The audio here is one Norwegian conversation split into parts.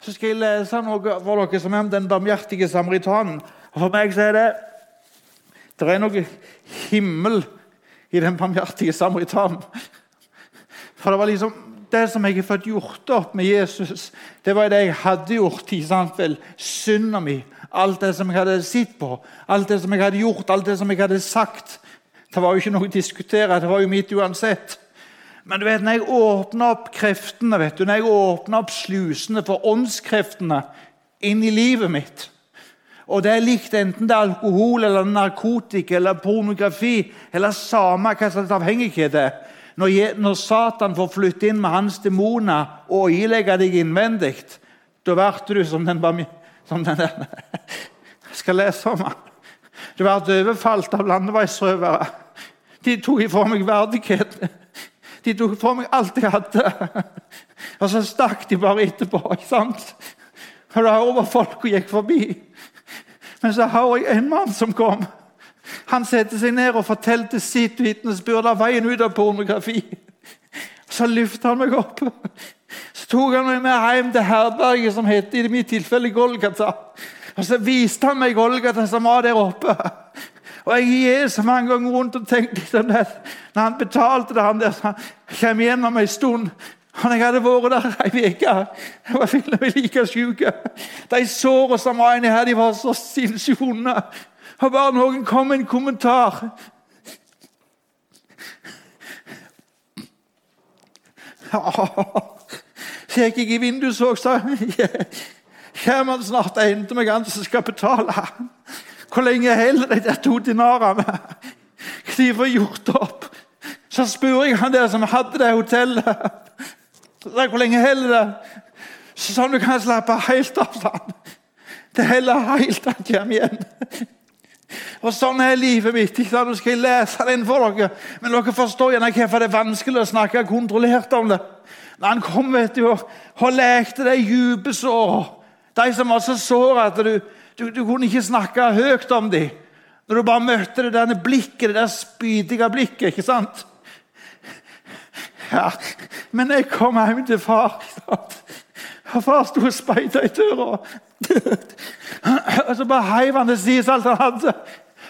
så skal jeg lese noe for dere som er om den barmhjertige samaritanen. Og For meg så er det Det er noe himmel i den barmhjertige samaritanen. For det var liksom det som jeg har fått gjort opp med Jesus, det var det jeg hadde gjort. i samfunn. Synda mi, alt det som jeg hadde sett på, alt det som jeg hadde gjort, alt det som jeg hadde sagt. Det var jo ikke noe å diskutere, det var jo mitt uansett. Men du vet, når jeg åpner opp kreftene, vet du, når jeg åpner opp slusene for åndskreftene inn i livet mitt Og det er likt enten det er alkohol, eller narkotika eller pornografi eller samme hva slags avhengighet det er. Når, når Satan får flytte inn med hans demoner og ilegge deg innvendig, da blir du som den, som den der Jeg skal lese om han. Du ble overfalt av landeveisrøvere. De tok ifra meg verdigheten. De tok fra meg alt jeg hadde. Og så stakk de bare etterpå. ikke sant? Og da var folk og gikk forbi. Men så har jeg en mann som kom. Han satte seg ned og fortalte sitt vitnesbyrd av veien ut av pornografi. Så løftet han meg opp. Så tok han meg med hjem til herberget som heter i mitt tilfelle Golgata. Og så viste han meg Golgata som var der oppe. Og Jeg gikk så mange ganger rundt og tenkte liksom det. Når han betalte det, han der, som han kom gjennom ei stund. Og jeg hadde vært der ei uke. Jeg var filmet like sjuk. De sårene som var inni her, de var så sinnssykt vonde. Og bare noen kom med en kommentar Så gikk jeg i vinduet og så Kommer han snart og henter meg han som skal betale? Hvor lenge holder de der to dinarene? Hva de får gjort opp? Så spør jeg han der som hadde det hotellet. Hvor lenge holder det? Sånn du kan slappe helt av. Sånn. Det holder helt til han kommer igjen. Og Sånn er livet mitt. ikke Nå skal jeg lese den for dere. Men dere forstår gjerne hvorfor det er vanskelig å snakke kontrollert om det. Når han kom vet du, og lekte de dype sår, de som var så såre at du, du, du, kunne ikke snakke høyt om dem. Når du bare møtte det denne blikket, det der spydige blikket. ikke sant? Ja, Men jeg kom hjem til far, far sto og speida i døra. Og så bare heiv han det side alt han hadde.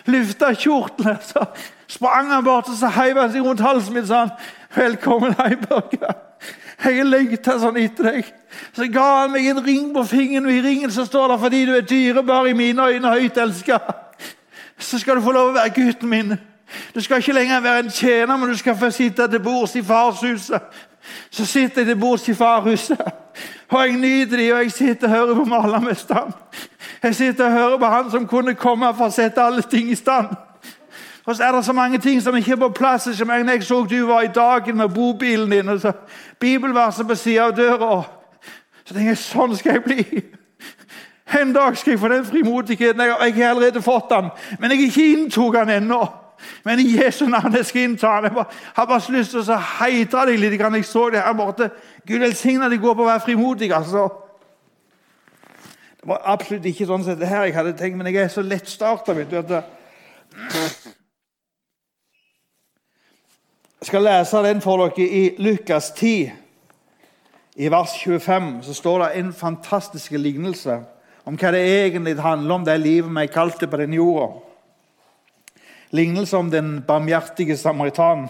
Lufta kjortene. Så sprang han bort og så heiv han seg rundt halsen min og sa 'Velkommen hjem, Børge. Jeg har lengta sånn etter deg.' Så ga han meg en ring på fingeren, og i ringen så står det 'Fordi du er dyrebar i mine øyne, høyt elska', så skal du få lov å være gutten min. Du skal ikke lenger være en tjener, men du skal få sitte til bords i farshuset. Så sitter jeg til bords i farhuset, og jeg nyter de, og jeg sitter og hører på malermesteren. Jeg sitter og hører på han som kunne komme for å sette alle ting i stand. Og så er det så mange ting som ikke er på plass. Som jeg så du var i dagen med bobilen din, og så bibelverset på sida av døra. Så tenker jeg sånn skal jeg bli. En dag skal jeg få den frimodigheten. Jeg har allerede fått den, men jeg ikke inntok den ennå. Men i Jesu navn jeg skal innta den. Jeg har bare lyst til å heitre deg litt. Jeg så det her borte. Gud velsigne deg går på å være frimodig. altså. Det var absolutt ikke sånn som det her jeg hadde tenkt, men jeg er så lettstarta. Skal lese den for dere i Lukas 10. I vers 25 så står det en fantastisk lignelse om hva det egentlig handler om, det livet vi er kalt på den jorda. Lignelse om den barmhjertige samaritan.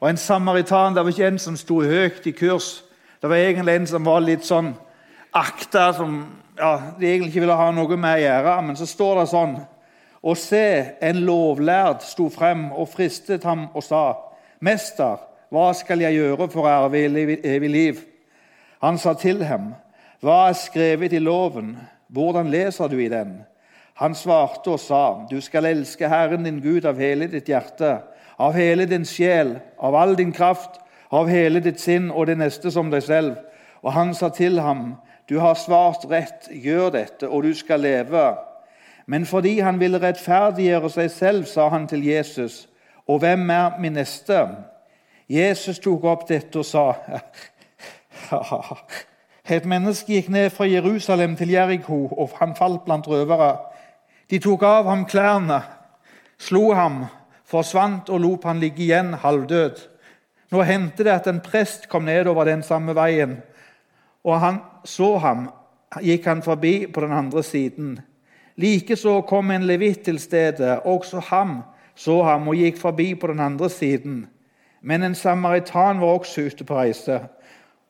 Og En samaritan det var ikke en som sto høyt i kurs. Det var egentlig en som var litt sånn akta, som ja, de egentlig ikke ville ha noe med å gjøre. Men så står det sånn Og se, en lovlærd sto frem og fristet ham og sa, 'Mester, hva skal jeg gjøre for å arve evig liv?' Han sa til ham, 'Hva er skrevet i loven? Hvordan leser du i den?' Han svarte og sa, 'Du skal elske Herren din Gud av hele ditt hjerte, av hele din sjel, av all din kraft, av hele ditt sinn og det neste som deg selv.' Og han sa til ham, 'Du har svart rett, gjør dette, og du skal leve.' Men fordi han ville rettferdiggjøre seg selv, sa han til Jesus, 'Og hvem er min neste?' Jesus tok opp dette og sa, 'Et menneske gikk ned fra Jerusalem til Jeriko, og han falt blant røvere.' De tok av ham klærne, slo ham, forsvant og lot han ligge igjen halvdød. Nå hendte det at en prest kom nedover den samme veien, og han så ham gikk han forbi på den andre siden. Likeså kom en levitt til stedet. Også ham så ham og gikk forbi på den andre siden. Men en samaritan var også ute på reise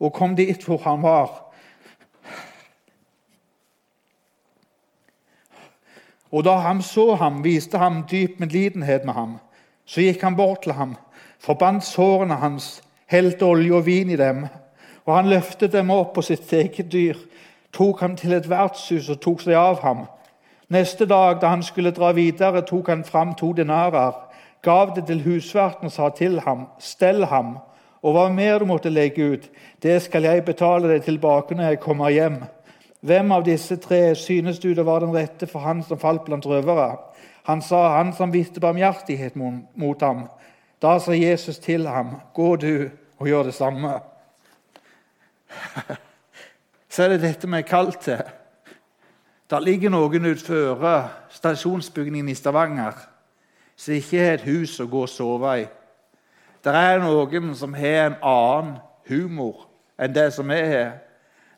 og kom dit hvor han var. Og da han så ham, viste ham dyp medlidenhet med ham. Så gikk han bort til ham, forbandt sårene hans, helte olje og vin i dem. Og han løftet dem opp på sitt eget dyr, tok ham til et vertshus og tok seg av ham. Neste dag, da han skulle dra videre, tok han fram to denarer, gav det til husverten og sa til ham, stell ham, og hva mer du måtte legge ut, det skal jeg betale deg tilbake når jeg kommer hjem. Hvem av disse tre synes du det var den rette for han som falt blant røvere? Han sa, han som viste barmhjertighet mot ham. Da sa Jesus til ham, gå du og gjør det samme. Så er det dette vi er kalt til. Det ligger noen utenfor stasjonsbygningen i Stavanger som ikke har et hus å gå og sove i. Det er noen som har en annen humor enn det som vi har.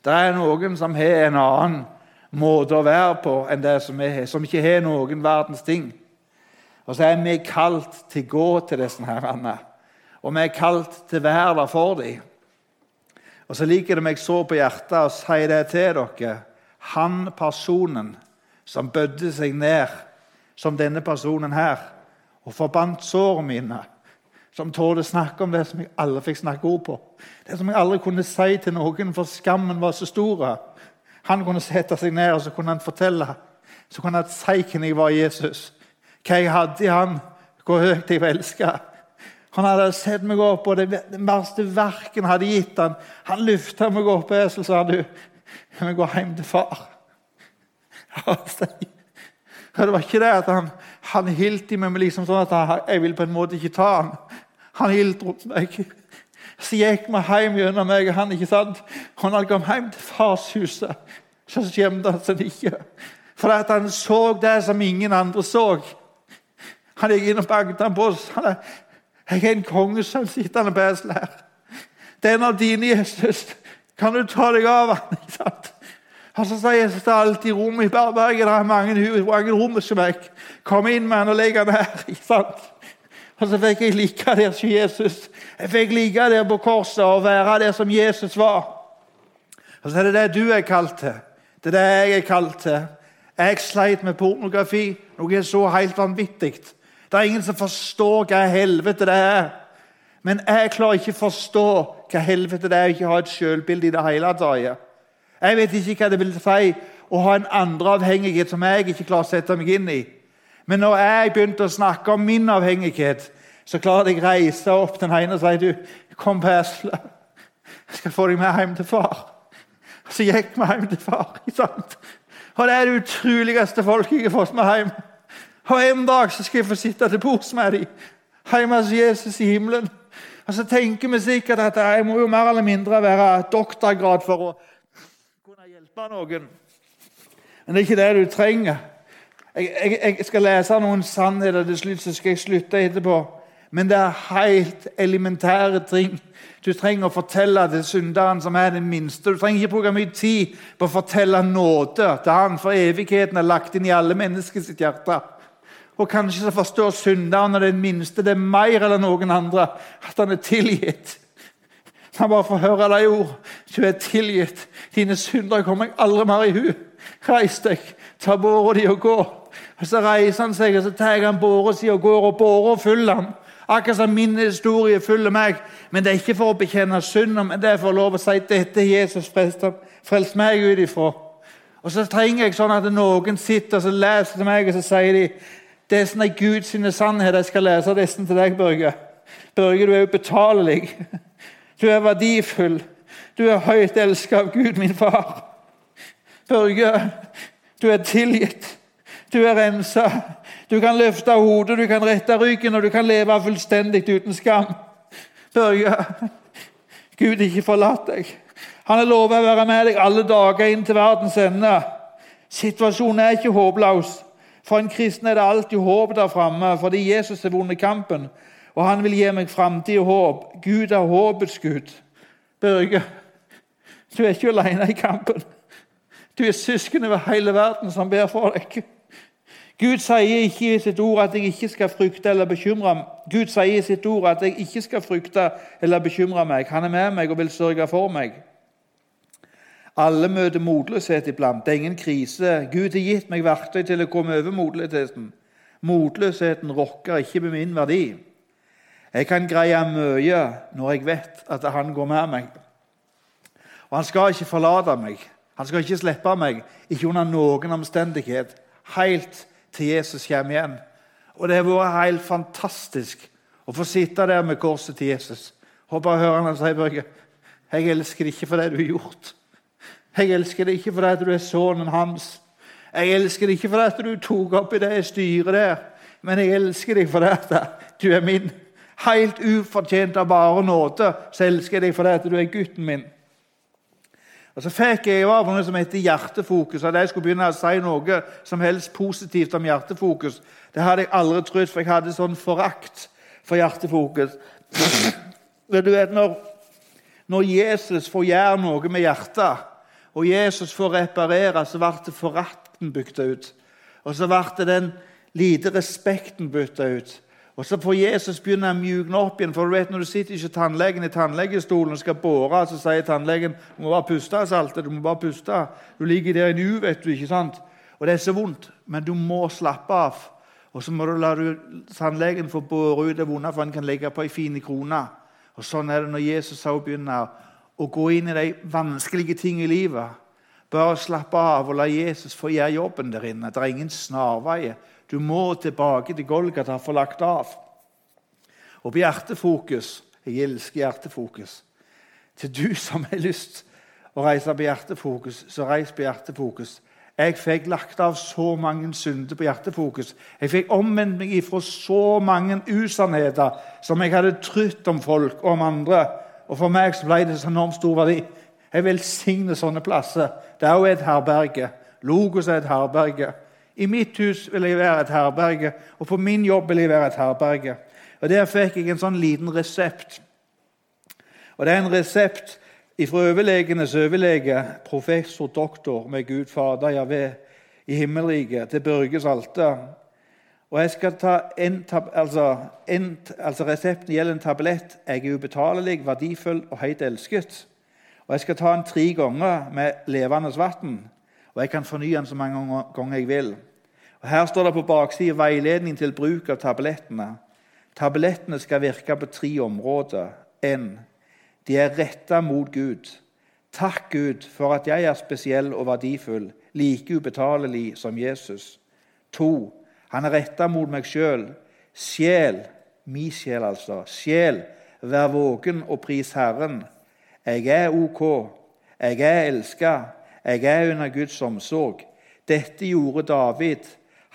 Det er noen som har en annen måte å være på enn det som vi har, som ikke har noen verdens ting. Og så er vi kalt til å gå til disse herrene. Og vi er kalt til å være der for dem. Og så liker det meg så på hjertet å si det til dere. Han personen som bødde seg ned som denne personen her, og forbandt sårene mine som tålte snakke om det som jeg aldri fikk snakke ord på. Det som jeg aldri kunne si til noen, for skammen var så stor. Han kunne sette seg ned og så kunne han fortelle. Så kunne han si hvem jeg var Jesus. Hva jeg hadde i han, hvor høyt jeg elska. Han hadde sett meg opp, og det, verste verken hadde gitt han. Han løfta meg opp, Esel, sa du, jeg må gå hjem til far. Ja, det var ikke det at han, han hilt i meg liksom sånn at jeg vil på en måte ikke ta han. Han hilt rundt meg. Så gikk vi hjem gjennom meg og han. ikke sant? Og når han kom hjem til farshuset, så skjemte han seg ikke. For at han så det som ingen andre så. Han gikk inn og banket på oss. Han er, 'Jeg er en kongesønn sittende på det her.' en av dine, Jesus. Kan du ta deg av han?' ikke sant? Og så sier Jesus til alltid i rommet i Berberget det er mange, mange rom som jeg. Kom inn med han og legg han her. ikke sant? Og så fikk jeg like der som Jesus. Jeg fikk like der på korset og være der som Jesus var. Og så er det det du er kalt til. Det er det jeg er kalt til. Jeg sleit med pornografi, noe så helt vanvittig. Det er ingen som forstår hva helvete det er. Men jeg klarer ikke å forstå hva helvete det er å ikke ha et selvbilde i det hele tatt. Jeg vet ikke hva det vil si å ha en andre avhengighet som jeg ikke klarer å sette meg inn i. Men når jeg begynte å snakke om min avhengighet, så klarte jeg å reise opp den ene og si du, kom på eselet. Jeg skal få deg med hjem til far. Og så gikk vi hjem til far. sant? Og det er det utroligste folket jeg har fått med hjem. Og en dag så skal jeg få sitte til bords med dem hjemme hos Jesus i himmelen. Og så tenker vi sikkert at jeg må jo mer eller mindre være doktorgrad for å kunne hjelpe noen. Men det er ikke det du trenger. Jeg, jeg, jeg, skal lese noen sannheter til slutt, så skal jeg slutte etterpå. Men det er helt elementære ting du trenger å fortelle til synderen som er den minste. Du trenger ikke bruke mye tid på å fortelle nåde til han, for evigheten er lagt inn i alle menneskers hjerte. Og kanskje så forstår synderen og den minste det er mer enn noen andre at han er tilgitt. Han bare får høre de ord. Du er tilgitt. Dine synder kommer jeg aldri mer i hu. Reis deg, ta båra di og gå. Og Så reiser han seg og så tar han båra si og går, og båra følger ham. Akkurat som min historie følger meg. Men det er ikke for å bekjenne synden, men det er for å lov å si dette Jesus frelst meg ut ifra. Og så trenger jeg sånn at noen sitter og leser til meg, og så sier de det er sånn Guds sannhet jeg skal lese disse til deg, Børge. Børge, du er ubetalelig. Du er verdifull. Du er høyt elsket av Gud, min far. Børge, du er tilgitt. Du er rensa. Du kan løfte hodet, du kan rette ryggen, og du kan leve fullstendig uten skam. Børge, Gud ikke forlatt deg. Han har lovet å være med deg alle dager inn til verdens ende. Situasjonen er ikke håpløs. For en kristen er det alltid håp der framme, fordi Jesus har vunnet kampen. Og han vil gi meg framtid og håp. Gud er håpets Gud. Børge, du er ikke alene i kampen. Du er søsken over hele verden som ber for deg. Gud sier ikke i sitt ord at jeg ikke skal frykte eller bekymre Gud sier i sitt ord at jeg ikke skal frykte eller bekymre meg. Han er med meg og vil sørge for meg. Alle møter motløshet iblant. Det er ingen krise. Gud har gitt meg verktøy til å komme over motløsheten. Motløsheten rokker ikke med min verdi. Jeg kan greie mye når jeg vet at han går med meg. Og han skal ikke forlate meg. Han skal ikke slippe meg, ikke under noen omstendighet. Helt til Jesus kommer igjen. Og det har vært helt fantastisk å få sitte der med korset til Jesus. Håper jeg hører han si Børge, jeg elsker deg ikke for det du har gjort. Jeg elsker deg ikke fordi du er sønnen hans. Jeg elsker deg ikke fordi du tok opp i det styret der, men jeg elsker deg fordi du er min. Helt ufortjent av bare nåde så elsker jeg deg fordi du er gutten min. Og Så fikk jeg av noe som heter hjertefokus. At jeg skulle begynne å si noe som helst positivt om hjertefokus. Det hadde jeg aldri trodd, for jeg hadde sånn forakt for hjertefokus. du vet, når, når Jesus får gjøre noe med hjertet, og Jesus får reparere, så ble forakten bytta ut. Og så ble den lite respekten bytta ut. Og Så får Jesus begynne å mjukne opp igjen. for du vet Når du sitter ikke tannlegen i tannlegestolen og skal båre, så sier tannlegen du må bare puste, Salte, du må bare puste. Du ligger der i nu, vet du. ikke sant? Og det er så vondt, men du må slappe av. Og så må du la tannlegen få bore ut det vonde, for han kan legge på ei fin krone. Og Sånn er det når Jesus også begynner å gå inn i de vanskelige ting i livet. Bare slappe av og la Jesus få gjøre jobben der inne. Det er ingen snarveier. Du må tilbake til Golgata for lagt av. Og på hjertefokus Jeg elsker hjertefokus. Til du som har lyst å reise på hjertefokus, så reis på hjertefokus. Jeg fikk lagt av så mange synder på hjertefokus. Jeg fikk omvendt meg ifra så mange usannheter som jeg hadde trodd om folk og om andre. Og for meg så ble det så enormt stor verdi. Jeg velsigner sånne plasser. Det er også et herberge. Logos er et herberge. I mitt hus vil jeg være et herberge, og på min jobb vil jeg være et herberge. Og Der fikk jeg en sånn liten resept. Og Det er en resept fra overlegenes overlege, professor doktor med Gud Fader Javé i himmelriket, til Børge Salte. Og jeg skal ta en, altså, en, altså Resepten gjelder en tablett. Jeg er ubetalelig, verdifull og høyt elsket. Og Jeg skal ta den tre ganger med levende vann. Og jeg kan fornye den så mange ganger jeg vil. Og Her står det på baksiden veiledning til bruk av tablettene. Tablettene skal virke på tre områder. En, de er retta mot Gud. Takk, Gud, for at jeg er spesiell og verdifull, like ubetalelig som Jesus. To, han er retta mot meg sjøl. Sjel, mi sjel altså. Sjel, vær våken og pris Herren. Jeg er ok. Jeg er elska. Jeg er under Guds omsorg. Dette gjorde David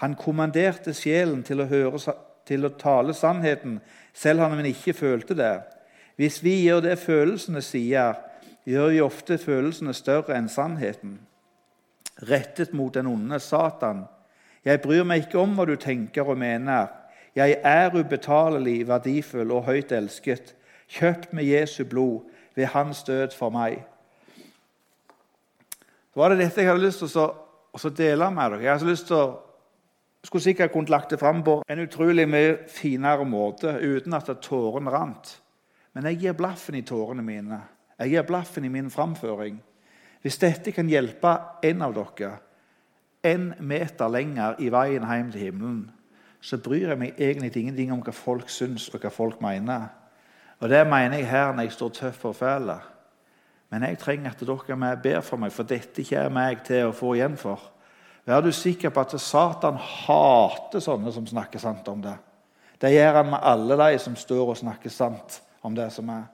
han kommanderte sjelen til å, høre, til å tale sannheten, selv om han ikke følte det. Hvis vi gjør det følelsene sier, gjør vi ofte følelsene større enn sannheten. Rettet mot den onde Satan. Jeg bryr meg ikke om hva du tenker og mener. Jeg er ubetalelig, verdifull og høyt elsket, kjøpt med Jesu blod ved hans død for meg. Så var det dette jeg hadde lyst til å dele med dere. Jeg hadde lyst til å skulle sikkert kunnet lagt det fram på en utrolig mye finere måte uten at tårene rant. Men jeg gir blaffen i tårene mine. Jeg gir blaffen i min framføring. Hvis dette kan hjelpe en av dere en meter lenger i veien hjem til himmelen, så bryr jeg meg egentlig ingenting om hva folk syns og hva folk mener. Og Det mener jeg her når jeg står tøff og fæl. Men jeg trenger at dere ber for meg, for dette kommer jeg til å få igjen for. Vær du sikker på at Satan hater sånne som snakker sant om det. Det gjør han med alle de som står og snakker sant om det som er.